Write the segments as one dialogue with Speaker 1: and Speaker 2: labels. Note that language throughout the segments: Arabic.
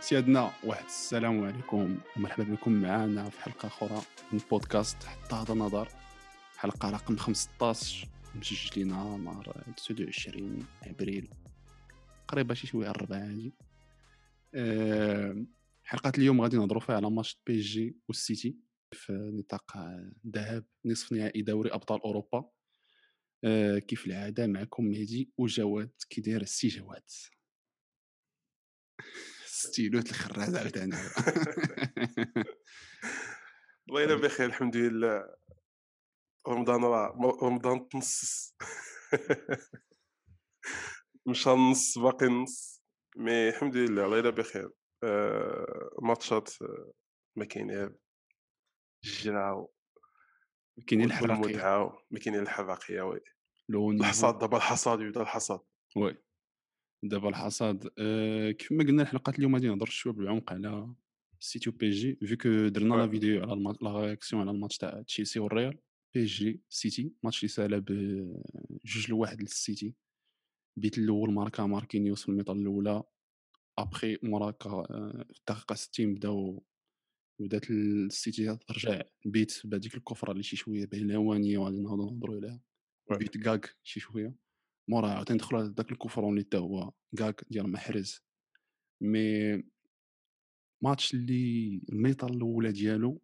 Speaker 1: سيادنا واحد السلام عليكم. ومرحبا بكم معنا في حلقة أخرى من بودكاست حتى هذا نظر حلقة رقم 15 مسجلين نهار 29 أبريل. قريبة شي شوية الربعة هادي أه حلقة اليوم غادي نهضروا فيها على ماتش بي جي والسيتي في نطاق ذهاب نصف نهائي دوري أبطال أوروبا. أه كيف العادة معكم مهدي وجواد؟ كي داير السي جواد. ستيلوت الخراز عاوتاني
Speaker 2: الله يلا بخير الحمد لله. رمضان راه رمضان تنص مشى النص باقي النص. mais الحمد لله الله يلا بخير. آه ماتشات آه، ما كاين الجراو
Speaker 1: كاينين
Speaker 2: الحراقية. ما كاينين
Speaker 1: الحراقية oui.
Speaker 2: الحصاد دابا الحصاد يبدأ الحصاد.
Speaker 1: oui. دابا الحصاد أه كيف ما قلنا الحلقات اليوم غادي نهضر شوية بالعمق على سيتي و بي جي vu que درنا لا. فيديو على الما- لا réaction على الماتش تاع تشيلسي والريال بي جي سيتي ماتش اللي سالا بجوج لواحد للسيتي بيت الأول marqua ماركينيوس في ال mi-temps الأولى ابخي في الدقيقه 60 بداو بدات السيتي ترجع بيت بهذيك الكفرة اللي شي شوية بهلوانيه وغادي نهضروا عليها. بيت كاك شي شوية مورا عاوتاني دخلوا داك ال coup franc اللي هو كاك ديال محرز. mais match اللي ال mi-temps الأولى ديالو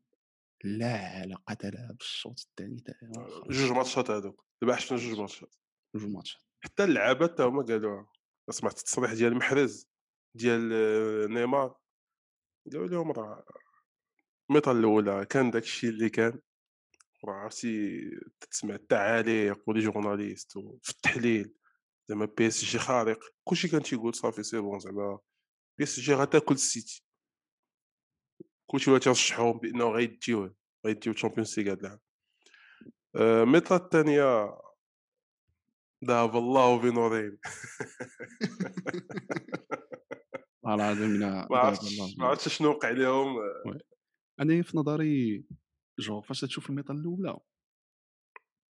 Speaker 1: لا علاقة لها بالشوط الثاني تاعو
Speaker 2: جوج ماتشات هذوك دابا حشنا جوج ماتشات.
Speaker 1: جوج ماتشات.
Speaker 2: حتى اللعابة حتى هما قالوها سمعت التصريح ديال محرز ديال آه، نيمار. قالوا لهم راه ال mi-temps الأولى كان داك الشيء اللي كان عرفتي تسمع التعاليق و les journalistes وفي التحليل. زعما PSG خارق. كلشي كان تيقول صافي c'est bon زعما PSG غتاكل السيتي. كلشي ولا تيرشحوهم بأنه غيديوه غيديو Champions League هاد العام. آه، ال mi-temps الثانية ذهب الله بنورين
Speaker 1: والله العظيم.
Speaker 2: ما عرفتش شنو وقع لهم
Speaker 1: أنا في نظري جو فاش تشوف ال mi-temps الأولى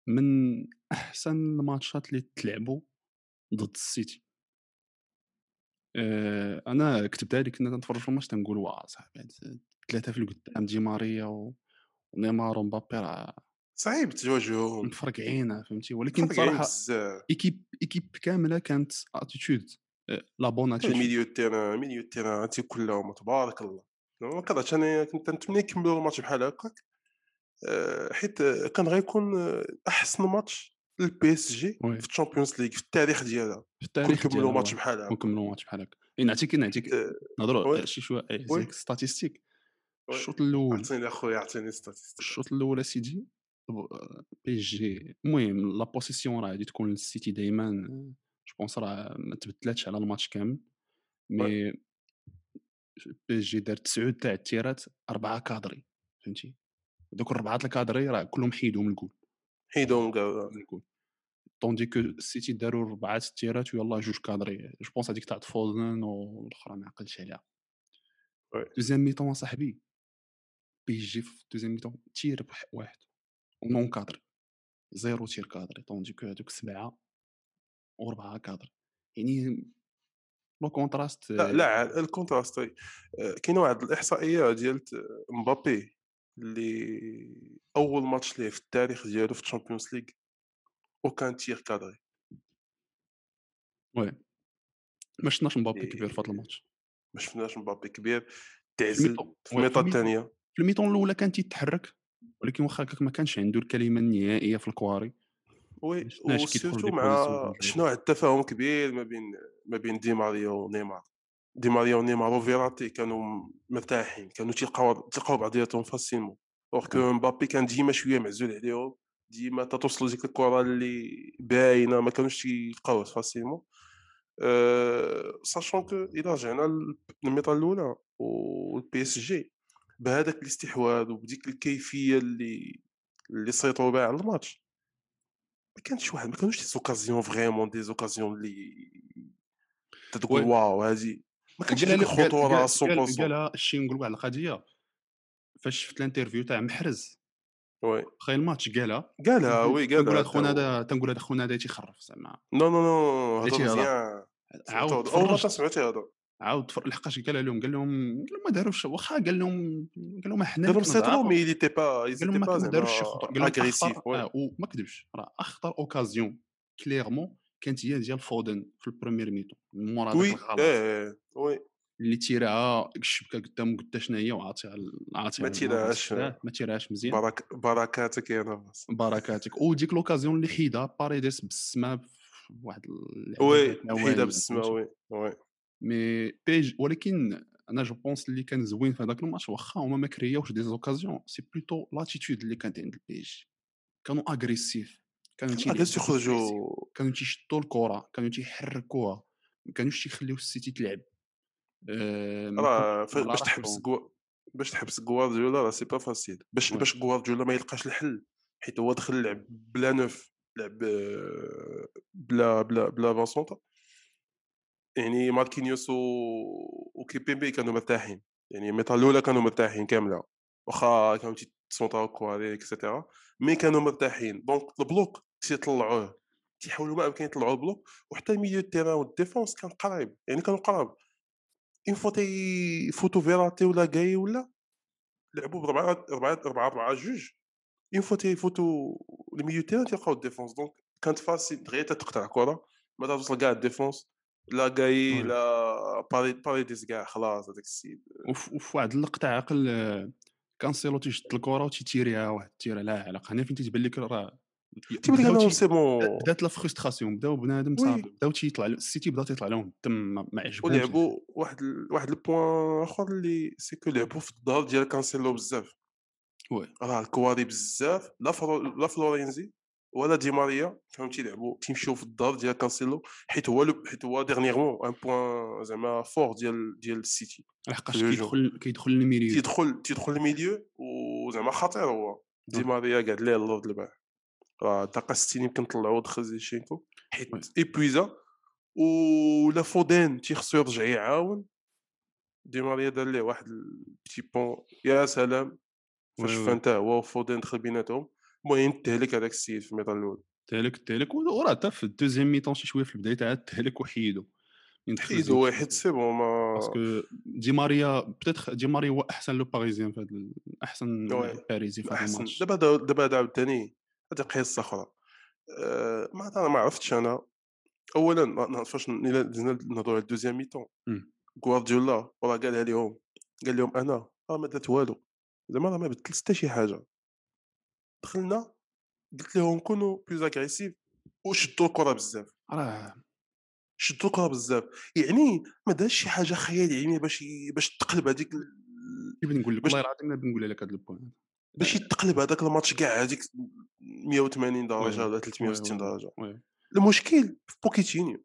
Speaker 1: من أحسن الماتشات اللي تلعبوا ضد السيتي. آه، أنا كتبتها لي كنا تنتفرج في الماتش تنقول واه صاحبي ثلاثة في القدام دي ماريا و- ونيمار ومبابي راه
Speaker 2: صعيب تواجههم
Speaker 1: مفرقعين فهمتي؟ ولكن
Speaker 2: صراحة
Speaker 1: équipe équipe كاملة كانت attitude la bonne attitude
Speaker 2: ال milieu terrain milieu terrain هادشي كلهم تبارك الله. ما كرهتش أنا كنت نتمنى يكملوا الماتش بحال هكاك؟ آه، حيت آه، كان غيكون آه، أحسن match لل
Speaker 1: PSG.
Speaker 2: في ال Champions League في التاريخ ديالها.
Speaker 1: في التاريخ
Speaker 2: كملوا
Speaker 1: ديالها
Speaker 2: ماتش. بحال هكا.
Speaker 1: ونكملوا ماتش بحال هكا. نعطيك نعطيك
Speaker 2: آه،
Speaker 1: نهضروا. شي شوية
Speaker 2: statistiques.
Speaker 1: الشوط الأول
Speaker 2: عطيني أخويا عطيني statistiques
Speaker 1: الشوط الأول سيدي بي جي المهم la possession راه غادي تكون للسيتي دائما je pense راه ما تبدلاتش على الماتش كامل. mais بي جي دار تسعود تاع التيرات أربعة cadrés فهمتي؟ دوك الربعه ال cadrés راه كلهم حيدوا من الجول من الجول tandis que السيتي داروا ربعه التيرات ويلا جوج cadrés je pense هذيك تاع فودن والاخرى ما عقلتش عليها. deuxième mi-temps صاحبي بي جي في deuxième mi-temps tir واحد و non cadré زيرو tir cadré tandis que هذوك سبعه وربعه cadrés يعني le contraste
Speaker 2: لا لا ال contraste كاينة واحد الاحصائيه ديال مبابي اللي أول ماتش ليه في التاريخ ديالو في ال Champions League وكان tir cadré.
Speaker 1: oui. ما شفناش مبابي. كبير في هذا الماتش.
Speaker 2: ما شفناش مبابي كبير. تعزل
Speaker 1: ال mi-temps-
Speaker 2: في
Speaker 1: ال
Speaker 2: mi-temps
Speaker 1: ال
Speaker 2: mi-temps- الثانية
Speaker 1: في ال mi-temps الأولى كان تيتحرك ولكن واخا هكاك ما كانش عنده الكلمة النهائية في الكواري. oui
Speaker 2: و
Speaker 1: surtout
Speaker 2: مع شنو التفاهم كبير ما بين ما بين دي ماريا ونيمار. دي ماريا ونيمار وفيراتي كانوا مرتاحين كانوا تلقاو تلقاو بعضياتهم facilement alors que مبابي كان ديما شوية معزول عليهم ديما تتوصلوا ديك الكرة اللي باينة ما كانوش تيلقاوها facilement أه sachant que إلى رجعنا لل mi-temps الأولى وال PSG بهذاك الاستحواذ وبديك الكيفية اللي اللي سيطروا بها على الماتش. ما كانش واحد ما كانوش des occasions vraiment des occasions اللي تتقول
Speaker 1: oui.
Speaker 2: waouh هذه ما كانش ديك
Speaker 1: لي- قال-
Speaker 2: الخطوره
Speaker 1: قال-
Speaker 2: 100%
Speaker 1: قال- قالها شي نقول واحد القضية فاش شفت ال interview تاع محرز
Speaker 2: oui.
Speaker 1: خاي الماتش قالها
Speaker 2: قالها oui
Speaker 1: تنقول
Speaker 2: قالها
Speaker 1: هذا خونا هذا تنقول هذا خونا هذا تيخرف زعما.
Speaker 2: non
Speaker 1: non
Speaker 2: non
Speaker 1: يهضر.
Speaker 2: مزيان.
Speaker 1: عاود
Speaker 2: أول
Speaker 1: مرة
Speaker 2: سمعتي هضر
Speaker 1: عاود لحقاش قال لهم قال لهم قال لهم ما داروش واخا قال لهم قال لهم حنا
Speaker 2: قال لهم
Speaker 1: ضعاف.
Speaker 2: mais il était pas
Speaker 1: قال لهم ما داروش شي خطوة قال لهم
Speaker 2: agressif
Speaker 1: اخطر آه وما كذبش راه أخطر occasion clairement كانت هي ديال فودن في ال première
Speaker 2: mi-temps
Speaker 1: مورا oui
Speaker 2: إيه oui.
Speaker 1: اللي تيراها الشبكة قدام قلت شنو هي وعاطيها عاطيها
Speaker 2: ما تيراهاش.
Speaker 1: ما تيراهاش مزيان.
Speaker 2: برك بركاتك يا ناس
Speaker 1: بركاتك. وديك l'occasion اللي حيدها باريديس بالسما واحد oui
Speaker 2: حيدها بالسما؟ oui oui
Speaker 1: mais بيج ولكن أنا je pense اللي كان زوين في هذاك الماتش واخا هما ما كرياوش des occasions c'est plutôt l'attitude اللي كانت عند البيج. كانوا agressifs كانوا تيلعبوا
Speaker 2: تيخرجوا
Speaker 1: كانوا تيشدوا الكره كانوا تيحركوها ما كانوش تيخليو السيتي تلعب.
Speaker 2: راه باش تحبس باش تحبس غوارديولا راه c'est pas facile. باش. باش غوارديولا ما يلقاش الحل حيت هو دخل لعب بلا neuf لعب آه، بلا بلا بلا فاسونتا يعني ماركينيوس و وكيبيمبي كانوا مرتاحين. يعني mi-temps الأولى كانوا مرتاحين كاملة. واخا كانوا تيسونطاو كواري et cetera mais كانوا مرتاحين. donc ال bloc تيطلعوه تيحاولوا ما امكن يطلعوا ال bloc وحتى ال milieu terrain وال défense كان قريب يعني كانوا قراب. une fois تيفوتو فيراتي ولا جاي ولا لعبوا بربعة ربعة ربعة ربعة جوج. une fois تيفوتو ال milieu terrain تلقاو ال défense donc كانت facile دغيا تقطع كرة ما توصل كاع ال défense لا جاي. لا باري باريديس كاع خلاص هذاك السيد.
Speaker 1: وف وفي واحد اللقطه عقل آه، كانسيلو تيشد الكره وتيتيريها واحد التيره لا علاقه هنا فين تيبان لك راه
Speaker 2: تيبان لك
Speaker 1: تي-
Speaker 2: c'est bon
Speaker 1: بدات la frustration بداو بنادم. صافي بداو تيطلع السيتي بدا تيطلع لهم الدم ما- عجبهمش
Speaker 2: ولعبوا واحد ال... واحد ال point آخر اللي c'est que لعبوا في الظهر ديال كانسيلو بزاف.
Speaker 1: وي.
Speaker 2: راه الكواري بزاف لا فرو... لا فلورينزي ولا دي ماريا كانوا تيلعبوا تيمشيو في الدار ديال كانسيلو حيت هو لو... حيت هو ديرنييرمون ان بوان زعما فور ديال ديال السيتي
Speaker 1: لحقاش. كيدخل كيدخل الميليو
Speaker 2: تيدخل تيدخل الميليو وزعما خطير هو. دي
Speaker 1: نعم.
Speaker 2: ماريا قاعد ليه اللورد البارح راه دقه 60 يمكن طلعوا دخل زيشينكو. حيت إيبويزا ولا فودين تيخصو يرجع يعاون. دي ماريا دار ليه واحد ال petit pont يا سلام! فاش
Speaker 1: oui oui.
Speaker 2: فانت هو وفودين دخل بيناتهم المهم تهلك هذاك السيد في ال mi-temps الأول.
Speaker 1: تهلك تهلك وراه حتى في ال deuxième mi-temps شي شوية في البداية عاد تهلك وحيدو.
Speaker 2: حيدو. واحد c'est bon ما
Speaker 1: parce que دي ماريا peut-être دي ماريا هو أحسن le parisien في هذا أحسن parisien في هذا الماتش.
Speaker 2: دابا دا- دابا هذا عاوتاني هذه قصة أخرى. أه ما أنا ما عرفتش أنا اولا ما- ما- فاش دزنا نهضروا على ال deuxième
Speaker 1: mi-temps.
Speaker 2: غوارديولا راه قالها لهم قال لهم أنا راه ما درت والو. زعما راه ما بدلت حتى شي حاجة. دخلنا قلت لهم كونوا plus agressifs وشدوا الكرة بزاف.
Speaker 1: راه.
Speaker 2: شدوا الكرة بزاف. يعني ما دارش شي حاجة خيال علمي باش ي- باش تقلب هذيك
Speaker 1: نقول لك؟
Speaker 2: باش-
Speaker 1: والله العظيم أنا بنقول لك هذا ال point.
Speaker 2: باش يتقلب هذاك الماتش كاع هذيك 180
Speaker 1: درجة.
Speaker 2: ولا
Speaker 1: oui
Speaker 2: 360 oui
Speaker 1: درجة.
Speaker 2: المشكل في بوكيتينيو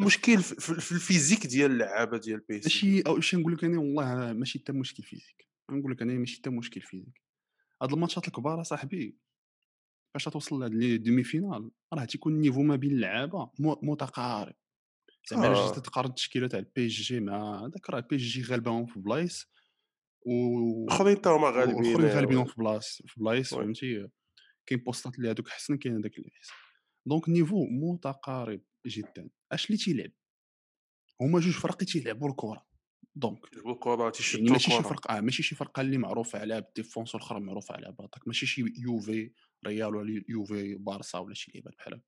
Speaker 2: المشكل في, في, في ال physique ديال اللعابة ديال بي إس
Speaker 1: ماشي أو شي نقول لك أنا والله ماشي حتى مشكل physique نقول لك أنا ماشي حتى مشكل physique هاد الماتشات الكبار صاحبي فاش توصل لهاد les demi-finales راه تيكون ال niveau ما بين اللعابة متقارب زعما
Speaker 2: آه.
Speaker 1: تقارن التشكيلة تاع ال PSG مع هذاك راه ال PSG غالباهم في بلايص
Speaker 2: الاخرين حتى هما غالبين
Speaker 1: والاخرين
Speaker 2: آه،
Speaker 1: غالبين في بلايص في بلايص. فهمتي؟ كاين بوستات اللي هذوك احسن كاين هذاك اللي احسن donc niveau متقارب جدا. اش اللي تيلعب؟ هما جوج فرق تيلعبوا الكرة. دونك
Speaker 2: يلعبوا الكرة
Speaker 1: يعني
Speaker 2: تيشدوا
Speaker 1: ماشي شي فرقه آه ماشي شي فرقة اللي معروفة على بال défense والاخرى معروفة على ب attaque. ماشي شي يوفي ريال ولا يوفي بارسا ولا شي لعيبات بحال هكا.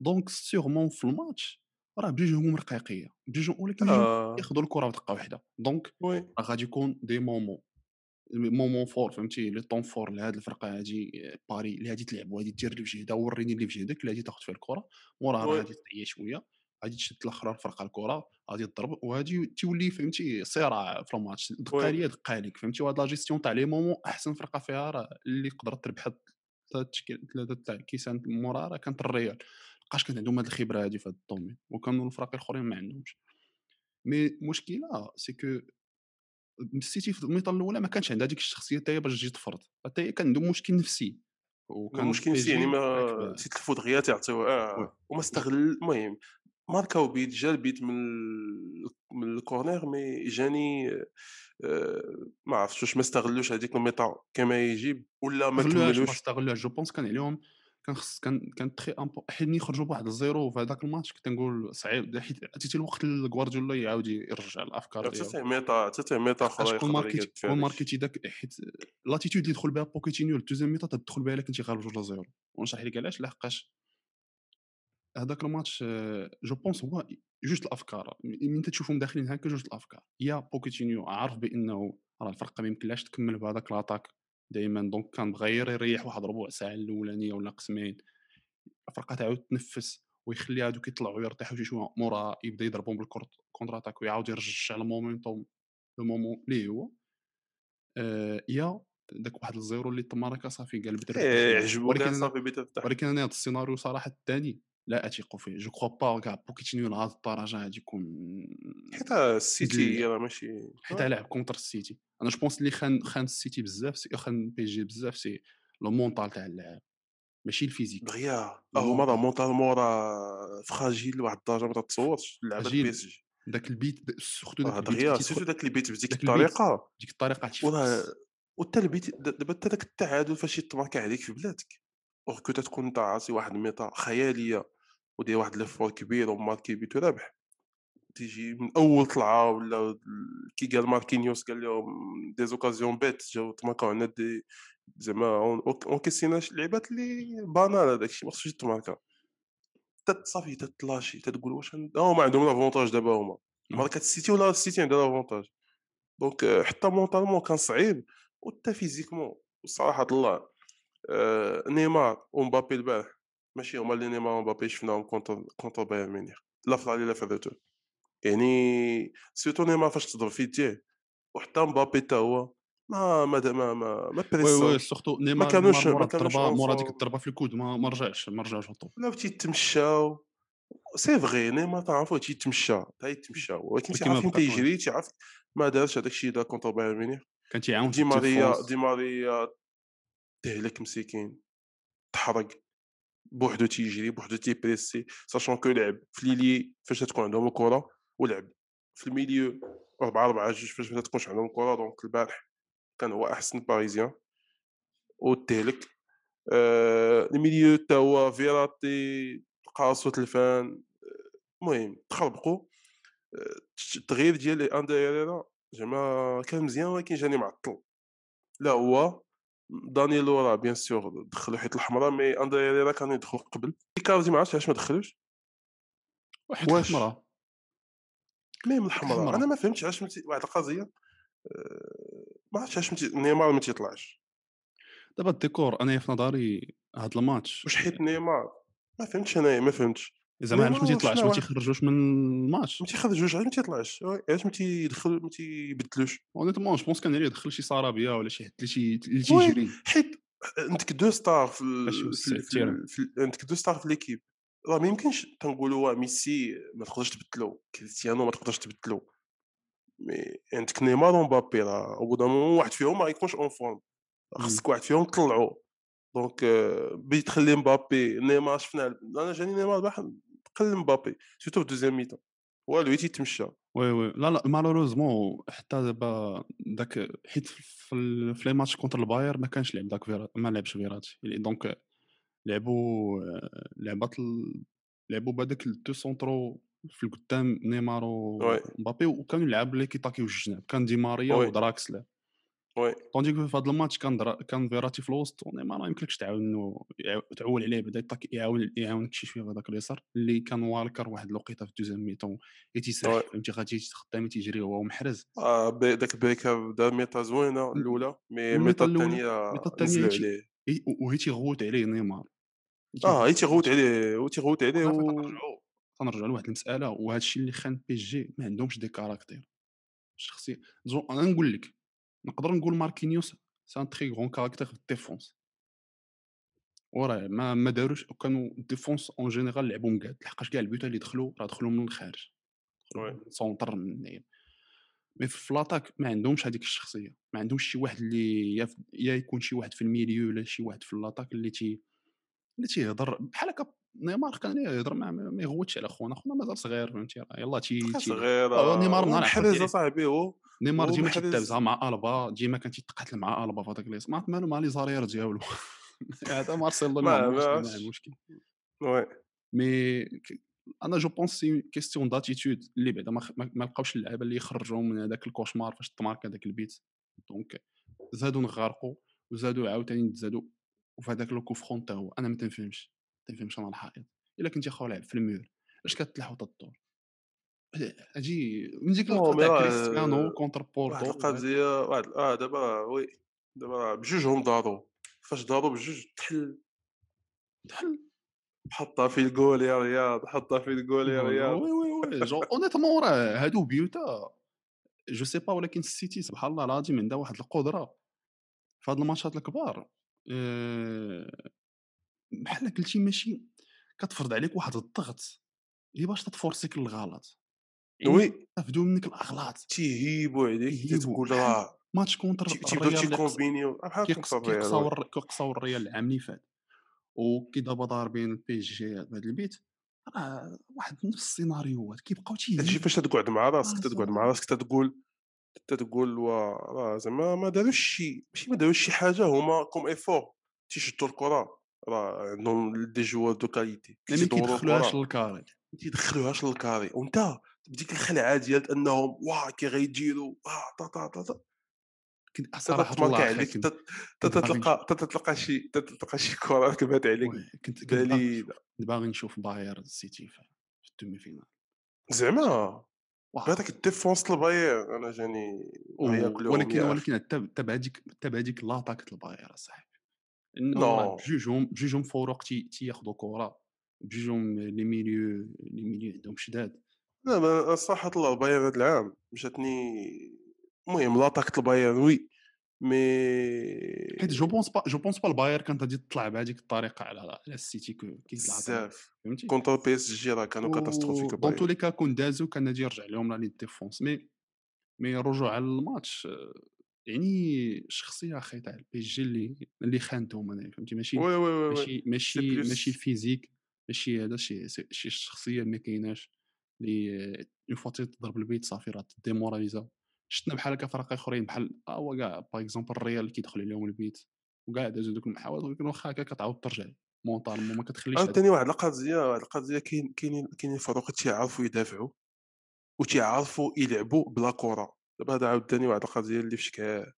Speaker 1: donc sûrement في الماتش راه بجوجهم رقيقيه بجوجهم ولكن
Speaker 2: آه.
Speaker 1: ياخذوا الكرة بدقة واحدة
Speaker 2: donc
Speaker 1: راه غادي يكون des moments moments forts فهمتي؟ les temps forts لهاد الفرقة هادي باري اللي غادي تلعب وغادي دير اللي في جهدها وريني اللي في جهدك اللي غادي تاخذ فيه الكرة موراها. غادي تعيا شوية غادي تشد الأخرى الفرقة الكرة غادي تضرب وغادي تولي فهمتي؟ صراع في الماتش.
Speaker 2: دقة.
Speaker 1: ليا دقة ليك فهمتي؟ وهاد لا جيستيون تاع les moments أحسن فرقة فيها راه اللي قدرت تربح ثلاث تشكيل ثلاثة تاع كيسان موراها راه كانت الريال. لقاش كان عندهم هاد الخبرة هادي في هاد ال domaine وكانوا الفرق الآخرين ما عندهمش. mais المشكلة c'est que السيتي في ال mi-temps الأولى ما كانش عندها ديك الشخصية حتى هي باش تجي تفرض حتى هي كان عندهم مشكل نفسي وكان
Speaker 2: مشكل نفسي يعني ما دغيا تعطيو
Speaker 1: oui.
Speaker 2: آه وما استغل المهم ماركاو بيت جا البيت من من ال corner mais جاني آه، ما عرفتش واش ما استغلوش هذيك ال mi-temps كما يجب ولا ما
Speaker 1: استغلوهاش ما
Speaker 2: كملوش.
Speaker 1: استغلوهاش. je pense كان عليهم كان خص كان كان تخي امبو حيت ملي خرجوا بواحد ال zéro في هذاك الماتش كنت نقول صعيب حيت عطيتي الوقت لغوارديولا يعاود يرجع الأفكار ديالو.
Speaker 2: حتى mi-temps حتى mi-temps أخرى
Speaker 1: شكون ماركيتي داك حيت l'attitude اللي دخل بها بوكيتينيو ال deuxième mi-temps تدخل بها إلا كنتي غالب جوج ل zéro ونشرح لك علاش؟ لحقاش هذاك الماتش آه، je pense هو جوج الأفكار. من تشوفهم داخلين هكا جوج الأفكار. يا بوكيتينيو عارف بأنه راه الفرقة ما يمكنلاش تكمل بهذاك l'attaque دائما donc كان بغا غير يريح واحد ربع ساعة الأولانية ولا قسمين. الفرقة تعاود تنفس ويخلي هادوك يطلعوا يرتاحوا شي شوية مورا يبدأ يضربهم بال contre-attaque ويعاود يرجع ال momentum le moment اللي هو. آه، يا داك واحد ال zéro اللي تماركا صافي قال بدا
Speaker 2: إيه عجبو
Speaker 1: ولكن
Speaker 2: صافي بيتا تفتح
Speaker 1: ولكن أنا هذا السيناريو صراحة الثاني. لا اثق فيه je crois pas كاع بوكيتينيو لهذه الدرجه يكون
Speaker 2: حيت السيتي راه ماشي.
Speaker 1: حيت لعب contre السيتي أنا je pense اللي خان خان السيتي بزاف سي خان بي جي بزاف سي لو مونطال تاع اللاعب ماشي الفيزيك
Speaker 2: دغيا هما راه
Speaker 1: مونطال.
Speaker 2: مونطالمون راه فراجيل لواحد الدرجة ما تتصورش. لعبة
Speaker 1: فراجيل.
Speaker 2: بي اس جي
Speaker 1: داك البيت سورتو داك البيت
Speaker 2: دغيا
Speaker 1: تدخل
Speaker 2: داك البيت بديك الطريقة.
Speaker 1: ديك الطريقة
Speaker 2: وراه وتا البيت دابا حتى داك التعادل فاش يتماركا عليك في بلادك. اور كو تكون انت عاصي واحد الميطا خيالية. ودير واحد ليفور كبير وماركي بيت ورابح تيجي من أول طلعة ولا كي قال ماركينيوس قال لهم دي زوكازيون بيت جاو تماركاو عندنا دي زعما اون كيسينا شي لعيبات اللي بانال هذاك الشيء ما خصوش يتماركا تت- صافي تتلاشي تتقول واش هما عندهم لافونتاج دابا هما. ماركات السيتي ولا السيتي عندها لافونتاج دونك آه، حتى مونطالمون كان صعيب وحتى فيزيكمون. صراحة الله آه، نيمار ومبابي البارح. ماشي هما اللي نيمار ومبابي شفناهم كونتر كونتر بايرن ميونخ. لا في لا في يعني سيرتو نيمار فاش تضرب في يديه وحتى مبابي حتى هو ما ما ما ما, ما
Speaker 1: وي وي
Speaker 2: بريسون.
Speaker 1: سورتو نيمار
Speaker 2: كانوش-
Speaker 1: نيمار
Speaker 2: ما كانوش
Speaker 1: مورا ديك. الضربة في الكود ما ما رجعش ما رجعش هطو
Speaker 2: ولاو تيتمشاو سي فغي نيمار تعرفو تيتمشى تا يتمشى. ولكن
Speaker 1: ولكن
Speaker 2: تيعرف
Speaker 1: ما
Speaker 2: إمتى
Speaker 1: بقى-
Speaker 2: يجري تيعرف ما دارش هذاك الشيء دا كونتر بايرن ميونخ.
Speaker 1: كان تيعاون
Speaker 2: دي ماريا. دي ماريا تهلك مسكين. تحرق. بوحدو تيجري بوحدو تيبريسي ساشون كو لعب في ليلي فاش تكون عندهم الكرة ولعب. في الميليو 4 4 جوج فاش ما تكونش عندهم الكرة دونك البارح كان هو أحسن باريزيان. وتهلك آه الميليو تا هو فيراتي قاص وتلفان آه، المهم تخربقوا آه، التغيير ديال اندر هيريرا زعما كان مزيان ولكن جاني معطل. لا هو دانيلو راه بيان سور دخلو حيت الحمراء مي اندر هيريرا كان يدخل قبل. ايكاردي ما عرفتش علاش ما دخلوش؟
Speaker 1: واحد؟ الحمراء.
Speaker 2: ميم الحمراء. أنا ما فهمتش علاش متي... واحد القضية آه، ما عرفتش علاش متي... نيمار ما تيطلعش.
Speaker 1: دابا الديكور أنا في نظري هاد الماتش.
Speaker 2: واش حيت نيمار؟ ما فهمتش أنايا ما فهمتش.
Speaker 1: علاش ما تيطلعش
Speaker 2: شنو
Speaker 1: ما
Speaker 2: واحد؟
Speaker 1: تيخرجوش من الماتش
Speaker 2: ما تيخرجوش علاش ما تيطلعش علاش ما تيدخل ما تيبدلوش
Speaker 1: honnêtement je pense كان يدخل شي سارابيا ولا شي حد اللي. تيجري
Speaker 2: حيت عندك deux stars في, في. في. عندك deux stars في l'équipe راه ما يمكنش تنقولوا واه ميسي ما تقدرش تبدلو كريستيانو ما تقدرش تبدلو mais عندك نيمار ومبابي راه au bout de واحد فيهم ما يكونش en forme خصك واحد فيهم تطلعو donc آه، بغيت تخلي مبابي نيمار شفنا أنا جاني نيمار باح قل مبابي surtout في deuxième mi-temps هو اللي تيتمشى
Speaker 1: وي وي. لا لا مالوروزمون حتى دابا داك حيت في لي ماتش كونتر الباير ما كانش لعب داك فيرات ما لعبش فيراتي. دونك لعبوا آه، لعبات لعبوا بهذاك الدو سونترو في القدام نيمار. ومبابي وكانوا يلعب اللي كيطاكيو الجناب كان دي ماريا. ودراكسلر
Speaker 2: وي.
Speaker 1: طونديك في هذا الماتش كان درا... كان فيراتي في الوسط ونيمار ما يمكنلكش تعاون انه يعاو- تعول عليه بدأ يطاك يعاون يعاونك شي شوية في هذاك اليسار اللي كان والكر واحد الوقيتة في الدوزيام ميتون تيسرح. فهمتي؟ غادي خدامي تيجري هو ومحرز
Speaker 2: آه داك بيكا دا ميتا زوينة الأولى مي
Speaker 1: الأولى- الثانية
Speaker 2: عليه.
Speaker 1: إي- وهي تيغوت عليه نيمار.
Speaker 2: آه هي تيغوت عليه وتيغوت عليه.
Speaker 1: تنرجعوا تنرجعوا لواحد المسألة وهذا الشيء اللي خان بي جي ما عندهمش دي كاركتير. شخصية أنا نقول لك نقدر نقول ماركينيوس سي ان تري غون كاركتير في الديفونس وراه ما ما داروش كانوا الديفونس اون جينيرال لعبوا مقاد لحقاش كاع البيوت اللي دخلوا راه دخلوا من الخارج. سونتر من النايم مي في لاطاك ما عندهمش هذيك الشخصية. ما عندهمش شي واحد اللي يا, في- يا يكون شي واحد في الميليو ولا شي واحد في لاطاك اللي تي اللي تيهضر. بحال هكا نيمار كان يهضر مع ما ما يغوتش على خونا. خونا مازال صغير فهمتي؟ يلاه تي
Speaker 2: صغير
Speaker 1: آه، نيمار نهار
Speaker 2: محرز
Speaker 1: عقلتي
Speaker 2: اصاحبي هو.
Speaker 1: نيمار ديما
Speaker 2: محرز.
Speaker 1: تيتابزها مع ألبا ديما كان تيتقاتل مع ألبا في هذاك ما عرفت مالو مع لي زارير ديالو هذا مارسيلو ما المشكل.
Speaker 2: وي.
Speaker 1: مي أنا جو بونس سي كيستيون داتيتود اللي بعدا ما, لقاوش اللعابه اللي يخرجوهم من هذاك الكوشمار فاش تمارك هذاك البيت. دونك زادوا نغارقوا وزادوا عاوتاني تزادوا وفي هذاك لو كوفرون حتى هو. أنا ما تنفهمش. تنفهمش أنا الحائط إلا كنتي خو لاعب في المور أش كتلح وتدور أجي من ديك
Speaker 2: راه
Speaker 1: كريستيانو كونتر
Speaker 2: واحد
Speaker 1: بورتو
Speaker 2: القضية واحد آه دابا وي دابا بجوجهم داروا فاش داروا بجوج تحل
Speaker 1: تحل
Speaker 2: حطها في الجول يا رياض حطها في الجول يا رياض
Speaker 1: وي وي وي جو اونيتمون راه هادو بيوتا جو سي با ولكن السيتي سبحان الله العظيم عندها واحد القدرة في هاد الماتشات الكبار. آه، بحال قلتي ماشي كتفرض عليك واحد الضغط اللي باش تتفورسيك للغلط.
Speaker 2: وي
Speaker 1: تفدو منك الاغلاط
Speaker 2: تيهيبوا عليك. تقول راه
Speaker 1: ماتش كونتر
Speaker 2: تي- تيبداو تيكومبينيو بحال
Speaker 1: كيقصاو الريال العام اللي فات. وكي دابا ضاربين إس جي بهذا البيت راه واحد نفس السيناريوهات كيبقاو
Speaker 2: هادشي
Speaker 1: تيهيبوا
Speaker 2: فاش تقعد مع راسك
Speaker 1: آه،
Speaker 2: تقعد مع. راسك تقول تقول وا راه زعما ما داروش شي ماشي ما داروش شي حاجة هما كوم إيفور. تيشدوا الكرة راه عندهم دي جوار دو كاليتي
Speaker 1: يعني ما كيدخلوهاش
Speaker 2: الكرة،
Speaker 1: للكاري.
Speaker 2: ما تيدخلوهاش للكاري. وأنت بديك الخلعة ديال أنهم واه كي غيديروا واه تا تا تا تا
Speaker 1: كنت
Speaker 2: حتى
Speaker 1: صراحة
Speaker 2: تماركا
Speaker 1: الله
Speaker 2: عليك تتلقى تتلقى شي تتلقى شي كرة ركبات عليك.
Speaker 1: كنت كنت باغي نشوف. باير السيتي في الدومي فينال
Speaker 2: زعما.
Speaker 1: واه.
Speaker 2: بهذاك الديفونس الباير أنا جاني
Speaker 1: ولكن. ولكن حتى حتى بهذيك حتى بهذيك لاطاك الباير اصاحبي بجوجهم بجوجهم فوروق تي تياخذوا كرة بجوجهم لي ميليو لي ميليو عندهم شداد.
Speaker 2: لا ما صراحة الله البايرن هذا العام جاتني المهم لاطاك البايرن وي مي
Speaker 1: حيت جو بونس با جو بونس با الباير كانت غادي تطلع بهذيك الطريقة على على السيتي كو- كي طلع
Speaker 2: بزاف.
Speaker 1: فهمتي؟
Speaker 2: كونتر بي إس جي راه كانوا كاتاستروفيك
Speaker 1: دون تو لي كا كون دازو كان غادي يرجع لهم لا لي ديفونس. مي مي الرجوع على الماتش يعني الشخصيه أخي تاع البي جي اللي اللي خانتهم أنا فهمتي؟ ماشي
Speaker 2: oui oui oui
Speaker 1: ماشي ماشي. ماشي ال physique ماشي هذا شي شي اللي ما كايناش. اللي une fois تضرب البيت صافي راه تديموراليزا شفنا بحال هكا فرق آخرين بحال ها هو كاع par exemple الريال كيدخل عليهم البيت وكاع دازو دوك المحاولات ولكن واخا هكا كتعاود ترجع mentalement ما كتخليش
Speaker 2: عاوتاني واحد القضية واحد القضية كاين كاينين كاينين فروق تيعرفوا يدافعوا وتيعرفوا يلعبوا بلا كرة. دابا هذا عاوتاني واحد القضية اللي في شكال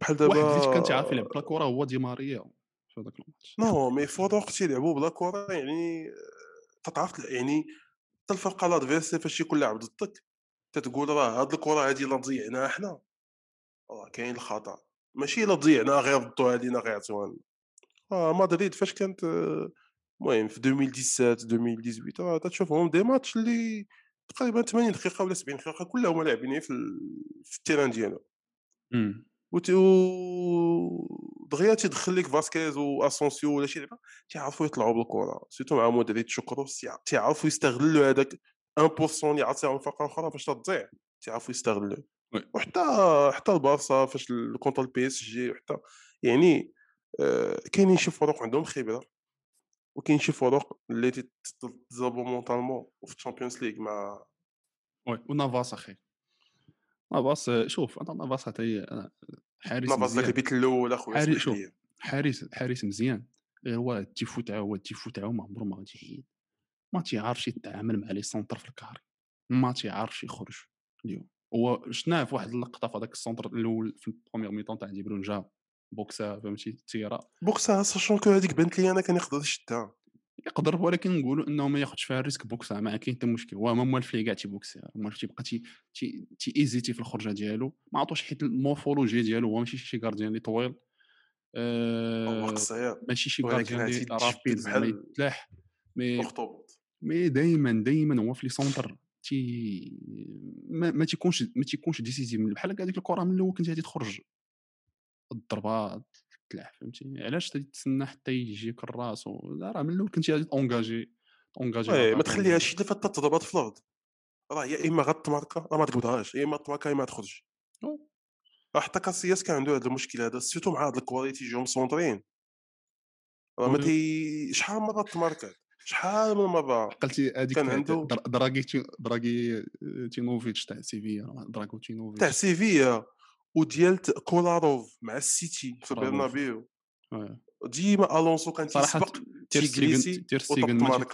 Speaker 2: بحال دابا
Speaker 1: واحد اللي كان تيعرف يلعب بلا كرة هو دي ماريا في هذاك الماتش.
Speaker 2: non mais فروق تيلعبوا بلا كرة يعني تتعرف يعني حتى الفرقة l'adversaire فاش يكون لاعب ضدك تتقول راه هاد الكرة هادي لا ضيعناها حنا. راه كاين الخطأ. ماشي الا ضيعناها غير ردوها علينا غيعطيوها لنا. آه مدريد فاش كانت المهم في 2017 2018 راه تتشوفهم des matchs اللي تقريبا 80 دقيقة ولا 70 دقيقة كلهم لاعبين في ال- في ال terrain ديالو.
Speaker 1: مم.
Speaker 2: وت- و دغيا تيدخل لك فاسكيز واسونسيو ولا شي لعبه تيعرفوا يطلعوا بالكرة surtout مع مودريتش وكروس تيع- تيعرفوا يستغلوا هذاك 1% اللي عطيهم فرقة أخرى فاش تضيع تيعرفوا يستغلوا. وحتى حتى البارسا فاش contre البي اس جي وحتى يعني آه، كاينين شي فروق عندهم خبرة وكاين شي فروق اللي تتزابوا mentalement في الشامبيونز ليغ مع
Speaker 1: oui ونافاس أخي نافاس آه، شوف أنا حتى أنا حارس
Speaker 2: نافاس داك
Speaker 1: مزيان.
Speaker 2: البيت الأول اخويا
Speaker 1: حارس- شوف. حارس حارس مزيان. غير هو ال défaut تاعو هو ال défaut تاعو ما عمرو ما غادي يحيد ما تيعرفش يتعامل مع les centres في ال carré ما تيعرفش يخرج اليوم. هو شفناه في واحد اللقطة في هذاك ال centre الأول في ال première mi-temps تاع دي برون جا بوكسا فهمتي تيرا
Speaker 2: بوكسا sachant que هذيك بانت لي أنا كان يقدر يشدها
Speaker 1: يقدر ولكن نقولوا إنه ما ياخذش فيها ال risque بوكسا ما كاين حتى مشكل. هو ما موالف ليه كاع تيبوكسي موالف تيبقى تي تي تيزيتي في الخرجة ديالو. ما عطوش حيت ال morphologie ديالو هو ماشي شي gardien اللي طويل.
Speaker 2: قصير
Speaker 1: ماشي شي
Speaker 2: ولكن
Speaker 1: gardien اللي
Speaker 2: rapide
Speaker 1: زعما
Speaker 2: بحال
Speaker 1: يتلاح. مي
Speaker 2: مخطوط.
Speaker 1: مي دائما دائما هو في les centres تي ما, ما تيكونش ما تيكونش décisif بحال هكا هذيك الكرة من الأول كنت غادي تخرج الضربه تلاح فهمتي؟ علاش تدي تسنى حتى يجيك الراس؟ راه من الأول كنت غادي تونجاجي
Speaker 2: وي ما تخليهاش شي دفعة تضربات في الأرض. راه يا إما غتماركا راه ما تقبضهاش يا إما تماركا يا إما تخرج. راه حتى كاسياس كان عنده هذا المشكل هذا سيرتو مع هاد الكواليتي يجيو مسونطرين راه ما. تي شحال من مره تماركات شحال من مرة؟
Speaker 1: قلتي هذيك
Speaker 2: كان
Speaker 1: تاع
Speaker 2: عنده-
Speaker 1: در- دراغي تي- دراغي تينوفيتش تاع سيفيا دراغو
Speaker 2: تاع
Speaker 1: تينوفيتش
Speaker 2: سيفيا. وديال كولاروف مع السيتي في. برنابيو. ديما ألونسو كان تيسبق
Speaker 1: تير
Speaker 2: تيجليسي
Speaker 1: ستيغن تير
Speaker 2: وطق
Speaker 1: ستيغن ما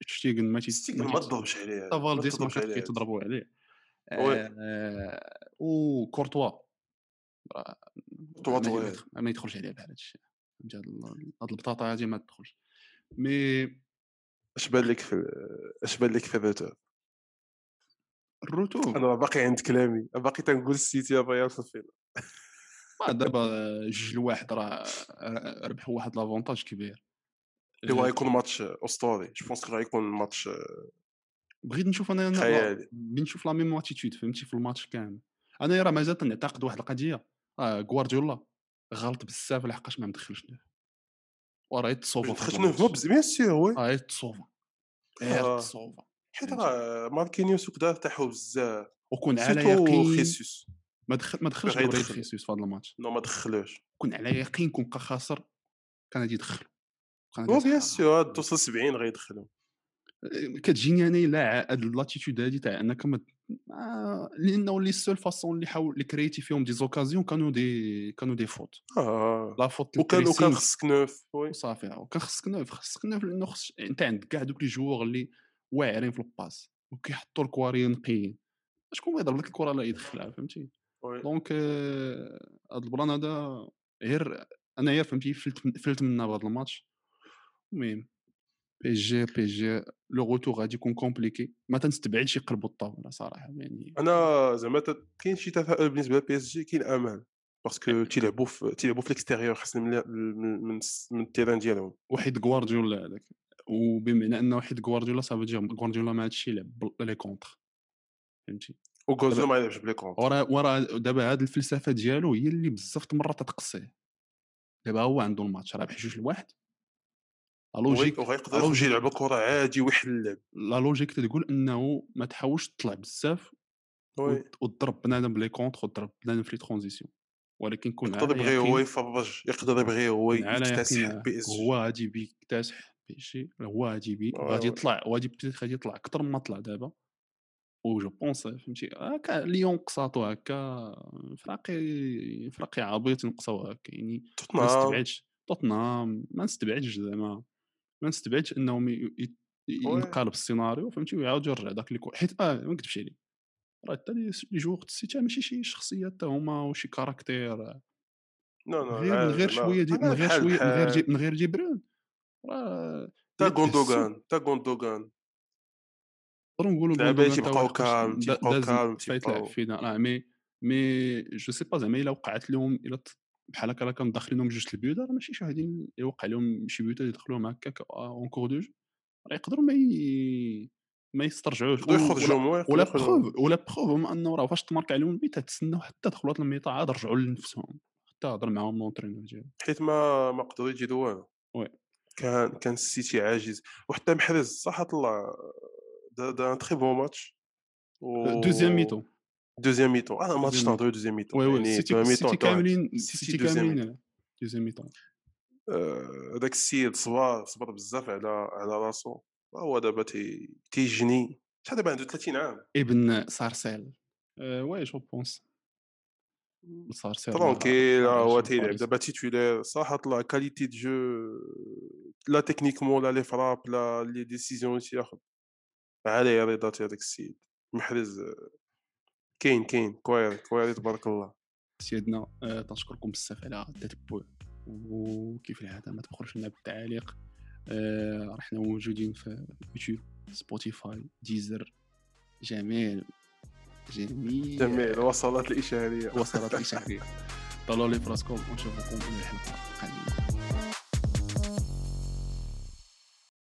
Speaker 1: شتيغن ما تي
Speaker 2: ستيغن
Speaker 1: ما
Speaker 2: تضربش عليه.
Speaker 1: فالديس ما
Speaker 2: عليه.
Speaker 1: كيتضربوا عليه. آه، وكورتوا راه
Speaker 2: كورتوا
Speaker 1: ما- يدخلش عليه بحال هادشي هاد ال- هاد البطاطا هادي ما تدخلش. مي
Speaker 2: اش بان لك في اش بان لك في ال
Speaker 1: retour
Speaker 2: ال retour. أنا باقي عند كلامي باقي تنقول السيتي الريال في ال finale
Speaker 1: ما دابا جوج لواحد راه ربحوا واحد l'avantage كبير.
Speaker 2: اللي هو
Speaker 1: آه،
Speaker 2: غيكون ماتش أسطوري. je pense غيكون ماتش
Speaker 1: بغيت نشوف أنا
Speaker 2: خيالي.
Speaker 1: بغيت نشوف la même attitude فهمتي في الماتش كامل. أنا راه مازال تنعتقد واحد القضية. آه غوارديولا غلط بزاف لحقاش ما مدخلش neuf وراه يتصوفا في الماتش.
Speaker 2: بيان سور وي
Speaker 1: آه يتصوفا غير
Speaker 2: آه.
Speaker 1: تصوفا
Speaker 2: حيت. راه ماركينيوس وكذا ارتاحوا بزاف.
Speaker 1: وكون على يقين
Speaker 2: خيسوس
Speaker 1: ما دخل ما دخلش
Speaker 2: غير.
Speaker 1: خيسوس في هذا الماتش.
Speaker 2: نو ما دخلوش.
Speaker 1: كون على يقين كون بقى خاسر كان غادي يدخل. كان غادي
Speaker 2: و بيان. سور توصل 70 غيدخلوا
Speaker 1: كتجيني أنا الا هاد لاتيتود هادي تاع أنك ما آه، لأنه لي سول فاسون اللي حاول اللي كريتي فيهم دي زوكازيون كانوا دي كانوا دي فوت.
Speaker 2: آه.
Speaker 1: لا فوت
Speaker 2: وكان وكان خصك نوف وي.
Speaker 1: وصافي وكان خصك نوف. خصك نوف لأنه خص أنت عندك كاع دوك لي جوار اللي واعرين في ال passe وكيحطوا الكواري نقيين. شكون غيضرب لك الكرة لا يدخلها فهمتي. donc آه، هاد ال plan هذا غير انايا فهمتي فلت فلت منها بهذا الماتش. المهم بي جي بي جي le retour غادي يكون compliqué. ما تنستبعدش يقلبوا الطاولة صراحة يعني
Speaker 2: أنا زعما كاين شي تفاؤل بالنسبة لبي إس جي كاين امل parce que تيلعبوا في تيلعبوا في ال extérieur حسن من من من, من ال terrain ديالهم.
Speaker 1: وحيد غوارديولا هذاك. وبمعنى انه وحيد غوارديولا صافي دير غوارديولا ما هادشي يلعب les contres فهمتي
Speaker 2: وغوزو ما يلعبش ب les contres
Speaker 1: ورا ورا دابا هاد الفلسفه ديالو هي اللي بزاف د المرات تتقصيه دابا هو عنده الماتش رابح جوج لواحد. logique
Speaker 2: وغيقدر
Speaker 1: logique-
Speaker 2: يلعب الكره عادي ويحل اللعب.
Speaker 1: لا logique تقول إنه ما تحاولش تطلع بزاف وتضرب بنادم ب les contres وتضرب بنادم في les transitions ولكن كون
Speaker 2: يقدر يبغي هو يفرج يقدر يبغي هو يكتسح بي اس
Speaker 1: هو غادي بيكتسح. بي شي هو غادي. يطلع بتيت غادي يطلع أكثر مما طلع دابا. و جو بونس فهمتي هكا ليون قساطو هكا فراقي فراقي عبيط نقصاو هكا يعني ما نستبعدش توتنهام ما نستبعدش زعما ما نستبعدش انهم. ينقلب السيناريو فهمتي ويعاود يرجع داك اللي حيت آه ما نكذبش عليك. راه حتى لي جوغ السيتي ماشي شي شخصيات حتى هما وشي كاركتير
Speaker 2: نو نو
Speaker 1: غير غير شوية دي من غير شوية من غير جي من غير جبران.
Speaker 2: تا
Speaker 1: إلا تحسوا-
Speaker 2: غوندوغان تا غوندوغان
Speaker 1: نقدروا نقولوا تا
Speaker 2: تيبقاو
Speaker 1: دا-
Speaker 2: تيبقاو
Speaker 1: لعب
Speaker 2: تيبقاو-
Speaker 1: فينا. راه مي مي جو سي با زعما إلا وقعت لهم إلا بحال هكا راه كانوا داخلينهم جوج البيوت راه ماشي شاهدين يوقع لهم شي بيوت يدخلوهم هكاك اون كور دو جو راه يقدروا ما ي... ما يسترجعوش ولا-
Speaker 2: ولا
Speaker 1: و la preuve و la preuve هما أنه راه فاش تمارك عليهم البيت تسناو حتى دخلوا ال mi-temps عاد رجعوا لنفسهم. حتى هضر معاهم l'entraîneur ديالهم.
Speaker 2: حيت ما ما قدروا يجيروا والو.
Speaker 1: oui.
Speaker 2: كان كان السيتي عاجز. وحتى محرز صح طلع دا دا très bon match و
Speaker 1: deuxième mi-temps
Speaker 2: deuxième mi-temps آه match
Speaker 1: deuxième
Speaker 2: نهضروا deuxième
Speaker 1: mi-temps oui
Speaker 2: oui
Speaker 1: السيتي السيتي. كاملين
Speaker 2: السيتي
Speaker 1: كاملين deuxième mi-temps
Speaker 2: آه، هذاك السيد صبر صبر بزاف على على راسو هو دابا تي تيجني شحال دابا عنده 30 عام.
Speaker 1: ابن Sarcelles oui je
Speaker 2: pense
Speaker 1: Sarcelles tranquille
Speaker 2: هو تيلعب. دابا titulaire صح طلع qualité de jeu لا techniquement لا les frappes لا les décisions تياخذ عليه رضا هذاك السيد. محرز آه، كاين كاين. كويري كويري تبارك الله.
Speaker 1: سيدنا أه تنشكركم بزاف على التتبع وكيف العادة ما تبخلوش لنا بالتعاليق. أه راه حنا موجودين في يوتيوب سبوتيفاي ديزر. جميل. جميل.
Speaker 2: جميع الوصلات الاشاريه
Speaker 1: وصلت الإشعارية. طلعوا لي فراسكم. ونشوفكم في الحلقة القادمة.